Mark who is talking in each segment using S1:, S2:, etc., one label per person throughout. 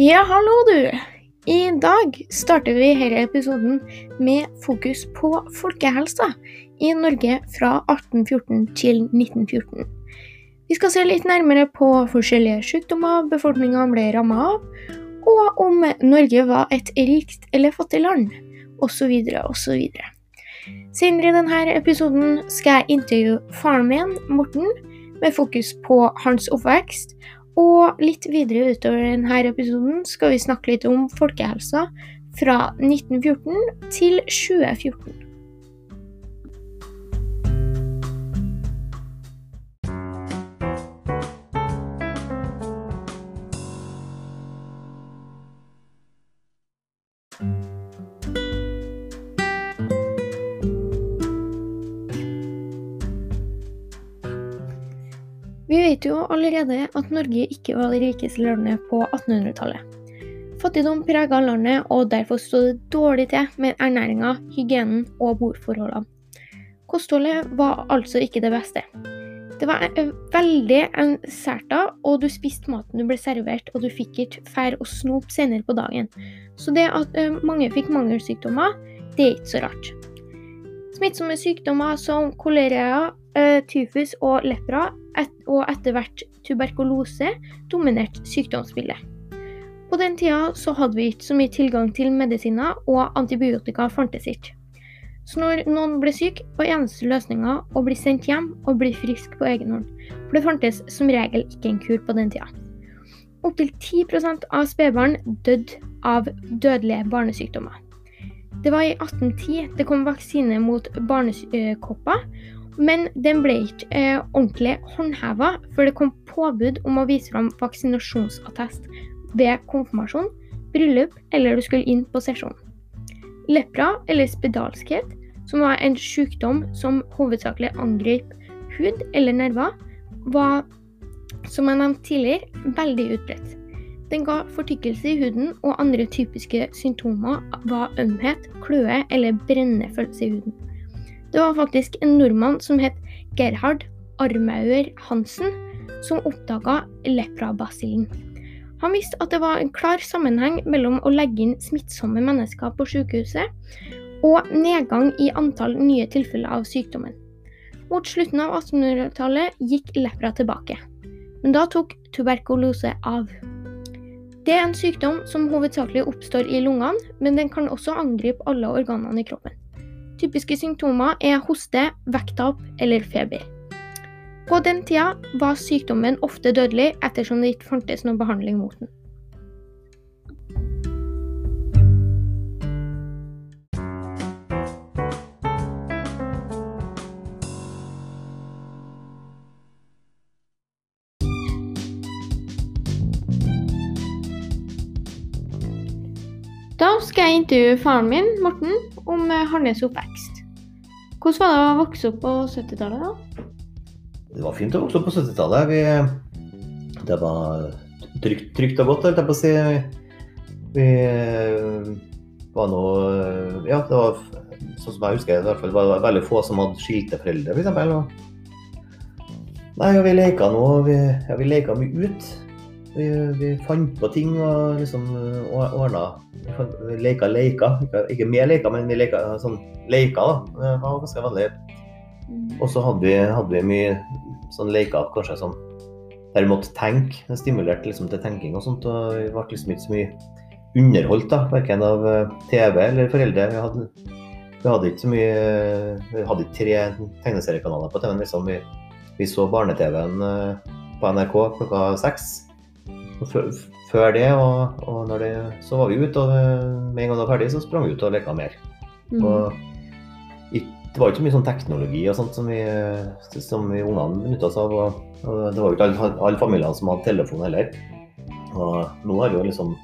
S1: Ja, hallo du. I dag starter vi denne episoden med fokus på folkehelsa i Norge fra 1814 til 1914. Vi skal se litt nærmere på forskjellige sykdommer befolkninga ble ramma av, og om Norge var et rikt eller fattig land, osv., osv. Senere i denne episoden skal jeg intervjue faren min, Morten, med fokus på hans oppvekst og litt videre utover denne episoden skal vi snakke litt om folkehelsa fra 1914 til 2014. Vi vet jo allerede at Norge ikke var det rikeste landet på 1800-tallet. Fattigdom prega landet, og derfor stod det dårlig til med ernæringa, hygienen og bordforholdene. Kostholdet var altså ikke det beste. Det var veldig enserta, og du spiste maten du ble servert, og du fikk ikke fær og snop senere på dagen. Så det at mange fikk mangelsykdommer, det er ikke så rart. Smittsomme sykdommer som kolera, tyfus og lepra og etter hvert tuberkulose dominerte sykdomsbildet. På den tida så hadde vi ikke så mye tilgang til medisiner, og antibiotika fantes ikke. Så når noen ble syk, var eneste løsninga å bli sendt hjem og bli frisk på egen hånd. For det fantes som regel ikke en kur på den tida. Opptil 10% av spedbarn døde av dødelige barnesykdommer. Det var i 1810 det kom vaksine mot barnekopper, men den ble ikke eh, ordentlig håndheva før det kom påbud om å vise fram vaksinasjonsattest ved konfirmasjon, bryllup eller du skulle inn på sesjon. Lepra, eller spedalskhet, som var en sykdom som hovedsakelig angrep hud eller nerver, var, som jeg nevnte tidligere, veldig utbredt. Den ga fortykkelse i huden, og andre typiske symptomer var ømhet, kløe eller brennende følelse i huden. Det var faktisk en nordmann som het Gerhard Armauer Hansen, som oppdaga leprabasillen. Han visste at det var en klar sammenheng mellom å legge inn smittsomme mennesker på sykehuset og nedgang i antall nye tilfeller av sykdommen. Mot slutten av 1800-tallet gikk lepra tilbake, men da tok tuberkulose av. Det er en sykdom som hovedsakelig oppstår i lungene, men den kan også angripe alle organene i kroppen. Typiske symptomer er hoste, vekttap eller feber. På den tida var sykdommen ofte dødelig ettersom det ikke fantes noen behandling mot den. Da skal jeg intervjue faren min, Morten, om hans oppvekst. Hvordan var det å vokse opp på 70-tallet, da?
S2: Det var fint å vokse opp på 70-tallet. Det var trygt, trygt og godt, holdt jeg på å si. Vi var nå Ja, det var sånn som jeg husker det, fall var veldig få som hadde skilte foreldre, f.eks. Nei, og vi leka nå. Vi, ja, vi leka mye ut. Vi, vi, fant på ting og liksom ordna Vi leka leker. Ikke, med leker, men vi leka sånn leker. da. Det var ganske vanlig. Og så hadde vi, hadde vi mye sånn leker kanskje sånn der vi måtte tenke. Det stimulerte liksom til tenking og sånt. Og vi ble liksom ikke så mye underholdt, da. Verken av TV eller foreldre. Vi hadde, vi hadde ikke så mye Vi hadde ikke tre tegneseriekanaler på TV-en. Liksom. Vi, vi så barne-TV-en på NRK klokka seks. Før det, og, og det, så var vi ute, og med en gang det var ferdig, så sprang vi ut og leka mer. Mm. Og det var ikke så mye sånn teknologi og sånt som vi, som vi ungene benytta oss av. Og, og, det var jo ikke alle, alle familiene som hadde telefon heller. Og nå har jo liksom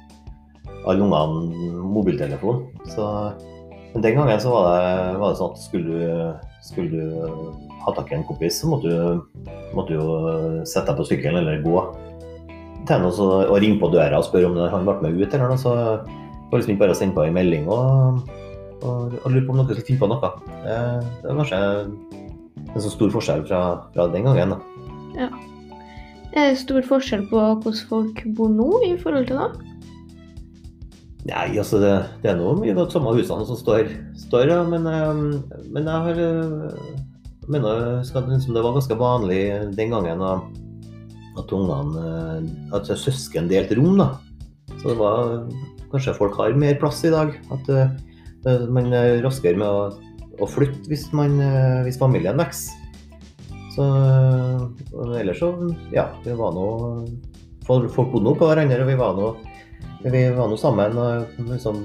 S2: alle ungene mobiltelefon. Så, men den gangen så var det, var det sånn at skulle du, skulle du ha tak i en kompis, så måtte du, måtte du sette deg på sykkelen eller gå til ham og ringe på døra og spørre om han ble med ut eller noe. Så var det liksom ikke bare å sende på en melding og, og, og lure på om noen skulle finne på noe. Det, det var kanskje en så stor forskjell fra, fra den gangen. da.
S1: Ja. Er det stor forskjell på hvordan folk bor nå i forhold til da?
S2: Nei, altså det, det er noe mye av de samme husene som står, står ja, men, eh, men jeg har eh, mener jeg husker liksom det var ganske vanlig den gangen at, at ungene eh, At søsken delte rom, da. Så det var Kanskje folk har mer plass i dag. At uh, man er raskere med å, å flytte hvis, man, uh, hvis familien vokser. Så uh, ellers så Ja, vi var nå Folk bodde nå på hverandre, og vi var nå vi var nå sammen. og liksom,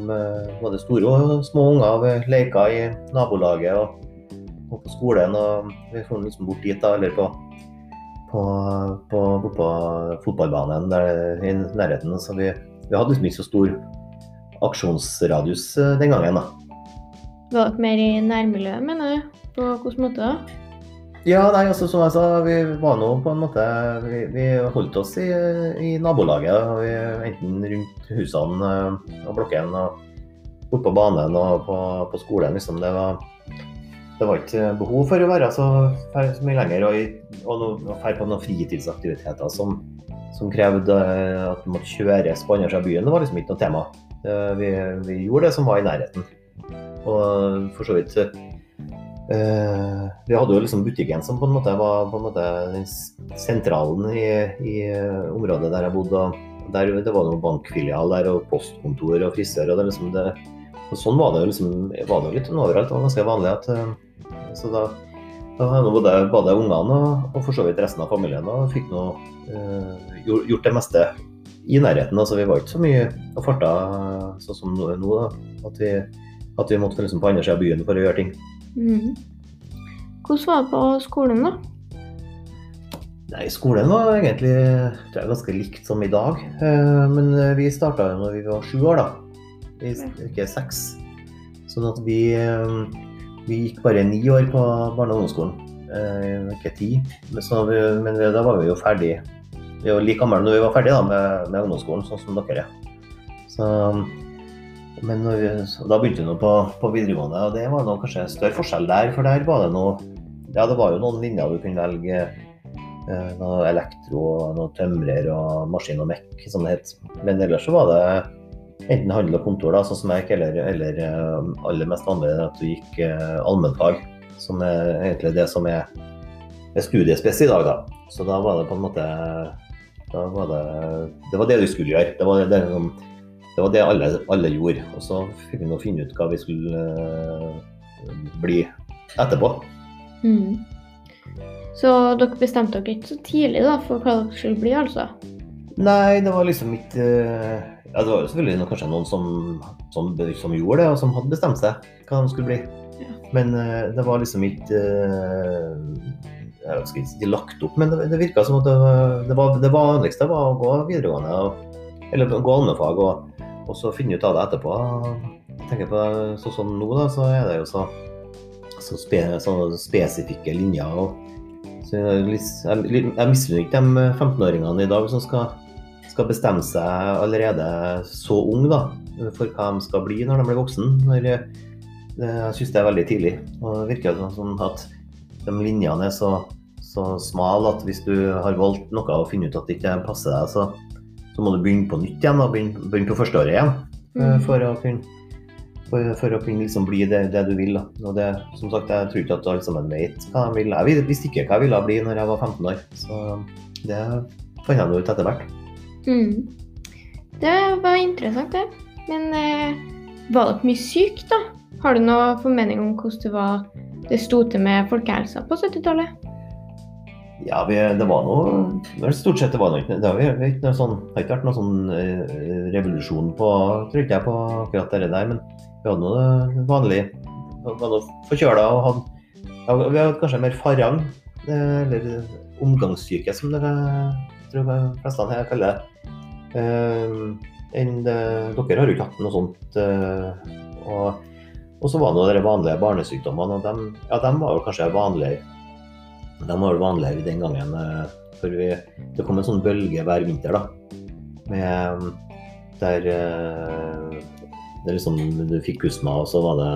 S2: Både store og små unger. Vi leka i nabolaget. og og på skolen. og Vi kom liksom bort dit, da, eller på, på, på, på fotballbanen der i nærheten. Så vi, vi hadde liksom ikke så stor aksjonsradius eh, den gangen, da.
S1: Var dere mer i nærmiljøet, mener du? På hvilken måte da?
S2: Ja, nei, altså som jeg sa, vi var nå på en måte Vi, vi holdt oss i, i nabolaget. Vi, enten rundt husene eh, og blokken og borte på banen og på, på skolen. liksom det var det var ikke behov for å være så, så mye lenger og, og, på noen fritidsaktiviteter som, som krevde eh, at man måtte kjøres på andre siden av byen. Det var liksom ikke noe tema. Eh, vi, vi, gjorde det som var i nærheten. Og for så vidt eh, Vi hadde jo liksom butikken som på en måte var på en måte sentralen i, i området der jeg bodde. Der, det var noen bankfilial der, og postkontor og frisør. og det liksom det, og Sånn var det jo liksom, var det litt overalt. Det var ganske vanlig at så da, da har både, både ungene og, og, for så vidt resten av familien og fikk nå uh, gjort det meste i nærheten. altså Vi var ikke så mye og farta sånn som nå, da, at vi, at vi måtte liksom på andre sida av byen for å gjøre ting.
S1: Mm. Hvordan var det på skolen, da?
S2: Nei, Skolen var egentlig det er ganske likt som i dag. Eh, men vi starta da vi var sju år, da. Ikke seks. Sånn at vi eh, vi gikk bare ni år på barne- og ungdomsskolen, eh, ikke ti. Men, vi, men da var vi jo ferdig. Vi var like gamle når vi var ferdig da, med, med, ungdomsskolen, sånn som dere er. Så, men vi, da begynte vi på, på, videregående, og det var noe, kanskje større forskjell der. For der var det noe Ja, det var jo noen linjer du kunne velge. Eh, noe elektro, noe tømrer og maskin og mekk, som det het. Men ellers så var det enten handel og kontor, da, sånn som jeg eller, eller eh, aller mest vanlig at du gikk uh, allmennfag. Som er egentlig det som er, er studiespes i dag, da. Så da var det på en måte da var det, det var det du skulle gjøre. Det var det, det, var det alle, alle, gjorde. Og så fikk vi nå finne ut hva vi skulle uh, bli etterpå.
S1: Mm. Så dere bestemte dere ikke så tidlig da, for hva dere skulle bli, altså?
S2: Nei, det var liksom ikke uh, ja, det var jo selvfølgelig kanskje noen som, som, som, gjorde det, og som hadde bestemt seg hva de skulle bli. Ja. Men uh, det var liksom ikke uh, Jeg skal ikke lagt opp, men det, det virka som at det, det, var, det vanligste var å gå videregående, og, eller gå allmennfag, og, og, så finne ut av det etterpå. Jeg tenker på Sånn som nå, da, så er det jo så, så, spe, sånne spesifikke linjer. og så jeg, jeg, jeg misunner ikke de 15-åringene i dag som skal skal bestemme seg allerede så ung da, for hva de skal bli når de blir voksen. Når, eh, jeg syns det er veldig tidlig. Og det virker sånn at de linjene er så, så smale at hvis du har valgt noe og finner ut at det ikke passer deg, så, så må du begynne på nytt igjen. og Begynne, begynne på førsteåret igjen. Eh, mm. For å kunne, for, for å kunne liksom bli det, det, du vil. Da. Og det, som sagt, Jeg tror ikke at alle sammen vet hva de vil. Jeg visste ikke hva jeg ville bli når jeg var 15 år. Så det fant jeg ut etter hvert.
S1: Mm. Det var interessant, det. Men eh, var dere mye syk, da? Har du noe formening om hvordan det var det sto til med folkehelsa på 70-tallet?
S2: Ja, vi, det var noe Stort sett det var noe, det har, ikke noe sånn, det har ikke vært noen sånn eh, revolusjon på tror ikke jeg på akkurat det der, men vi hadde noe vanlig var noe forkjøla og hadde, ja, Vi hadde kanskje mer farang, eh, eller omgangssyke, som det tror jeg fleste her kaller det. Uh, enn dere har jo ikke hatt noe sånt. Uh, og, og, så var det de vanlige barnesykdommene, og de, ja, de var jo kanskje vanligere. De var jo vanligere den gangen. Uh, for vi, det kom en sånn bølge hver vinter da, med, der, det liksom, du fikk kusma, og så var det,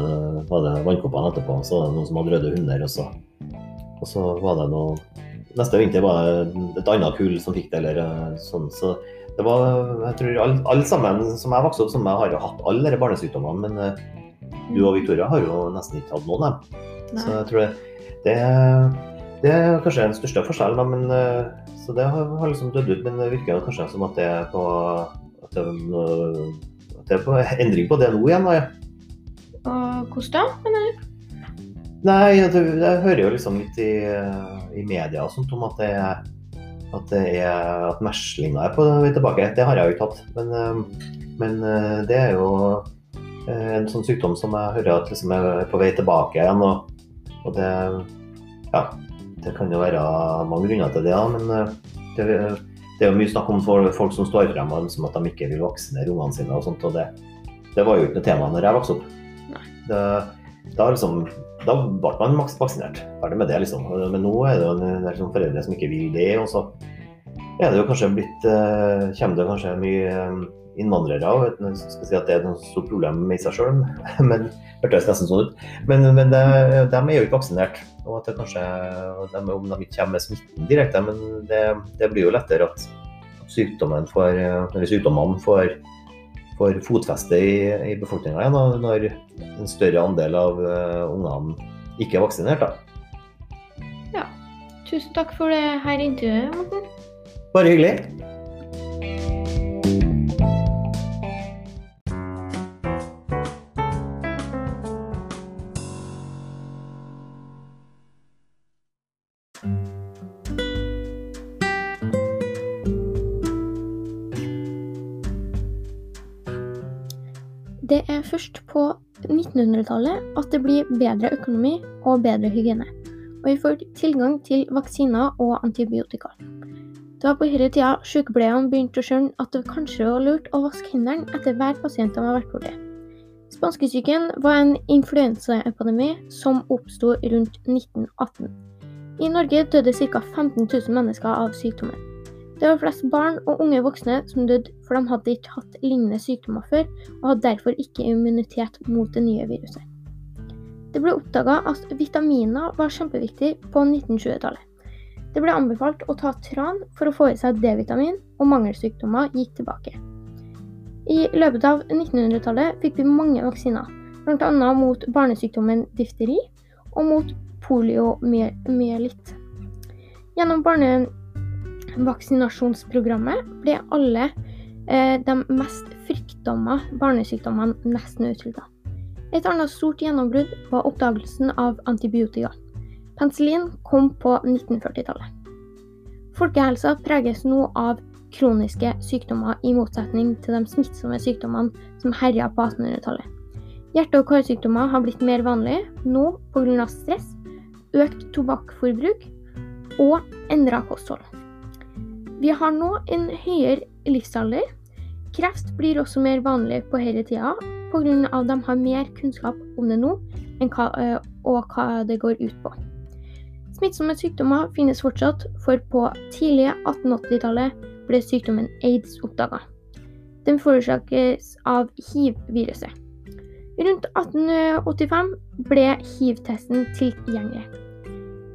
S2: var det vannkoppene etterpå. Så var det noen som hadde røde hunder, og så, og så var det noe Neste vinter var det et annet kull som fikk det, eller sånn. Så det var, jeg tror alle, alle sammen som jeg vokste opp som jeg har jo hatt alle disse barnesykdommene, men eh, du og Victoria har jo nesten ikke hatt noen av dem. Så jeg tror det, det, det er kanskje den største forskjellen, da, men eh, så det har, har liksom dødd ut. Men det virker kanskje som at det er på, at det, at det er på endring på det nå igjen. Da, ja.
S1: Og hvordan da? mener du?
S2: Nei, jeg, jeg hører jo liksom litt i, i media og sånt om at det er at, er, at meslinga er på vei tilbake. Det har jeg jo ikke hatt. Men, eh, men eh, det er jo eh, en sånn sykdom som jeg hører at liksom er på vei tilbake igjen. Og, og det Ja, det kan jo være mange grunner til det, da, men eh, det, det er jo mye snakk om folk, folk som står frem og ønsker at de ikke vil vaksinere ungene sine og sånt. og det, det var jo ikke noe tema når jeg vokste opp.
S1: Nei.
S2: Det, da, liksom, da ble man maks vaksinert. Ferdig med det, liksom. Men nå er det jo en del liksom, foreldre som ikke vil det. Og så er det jo kanskje blitt eh, Kommer det kanskje mye eh, innvandrere òg, skal si at det er et stort problem i seg sjøl, men hørtes nesten sånn ut. Men, men det, de er jo ikke vaksinert. Og at det kanskje, de, om de ikke kommer med smitten direkte, men det, det blir jo lettere at sykdommen får, eller sykdommene får, får fotfeste i, i befolkninga igjen, når en større andel av eh, ungene ikke er vaksinert. Da.
S1: Tusen takk for det her intervjuet, Morten.
S2: Bare hyggelig.
S1: Det er først på 1900-tallet at det blir bedre økonomi og bedre hygiene, og vi får tilgang til vaksiner og antibiotika. Det var på denne tida sykepleierne begynte å skjønne at det kanskje var lurt å vaske hendene etter hver pasient de har vært borti. Spanskesyken var en influensaepidemi som oppsto rundt 1918. I Norge døde ca. 15 000 mennesker av sykdommen. Det var flest barn og unge voksne som døde, for de hadde ikke hatt lignende sykdommer før, og hadde derfor ikke immunitet mot det nye viruset. Det ble oppdaga at vitaminer var kjempeviktig på 1920-tallet. Det ble anbefalt å ta tran for å få i seg D-vitamin, og mangelsykdommer gikk tilbake. I løpet av 1900-tallet fikk vi mange vaksiner, bl.a. mot barnesykdommen difteri og mot poliomyelitt. Gjennom barnevaksinasjonsprogrammet ble alle eh, de mest fryktomma barnesykdommene nesten utrydda. Et annet stort gjennombrudd var oppdagelsen av antibiotika. Penicillin kom på 1940-tallet. Folkehelsa preges nå av kroniske sykdommer, i motsetning til de smittsomme sykdommene som herja på 1800-tallet. Hjerte- og karsykdommer har blitt mer vanlige nå pga. stress, økt tobakkforbruk og endra kosthold. Vi har nå en høyere livsalder. Kreft blir også mer vanlig på denne tida pga. de har mer kunnskap om det nå hva, øh, og hva det går ut på. Smittsomme sykdommer finnes fortsatt, for på tidlige 1880-tallet ble sykdommen aids oppdaga. Den forårsakes av hiv-viruset. Rundt 1885 ble hiv-testen tilgjengelig.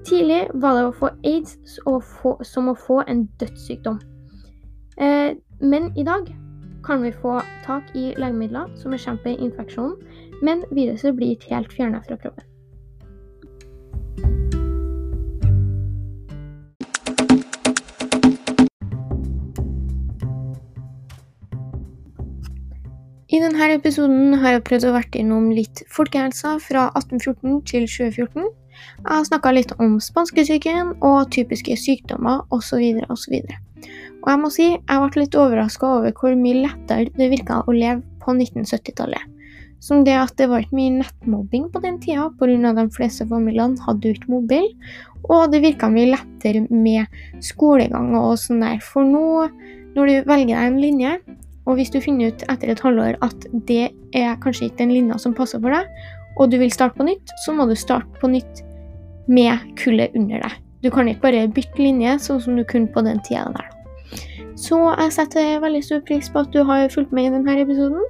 S1: Tidlig var det å få aids å få, som å få en dødssykdom. Eh, men i dag kan vi få tak i legemidler som bekjemper infeksjonen, men viruset blir ikke helt fjernet fra kroppen. I denne episoden har jeg prøvd å vært innom litt folkehelsa fra 1814 til 2014. Jeg har snakka litt om spanskesyken og typiske sykdommer osv. osv. Og og jeg må si jeg ble litt overraska over hvor mye lettere det virka å leve på 1970-tallet. Som det at det var ikke mye nettmobbing på den tida, pga. de fleste familiene hadde ikke mobil. Og det virka mye lettere med skolegang og sånn der. For nå, når du velger deg en linje, og hvis du finner ut etter et halvår at det er kanskje ikke den linja som passer for deg, og du vil starte på nytt, så må du starte på nytt med kullet under deg. Du kan ikke bare bytte linje, sånn som du kunne på den tida der. Så jeg setter veldig stor pris på at du har fulgt med i denne episoden.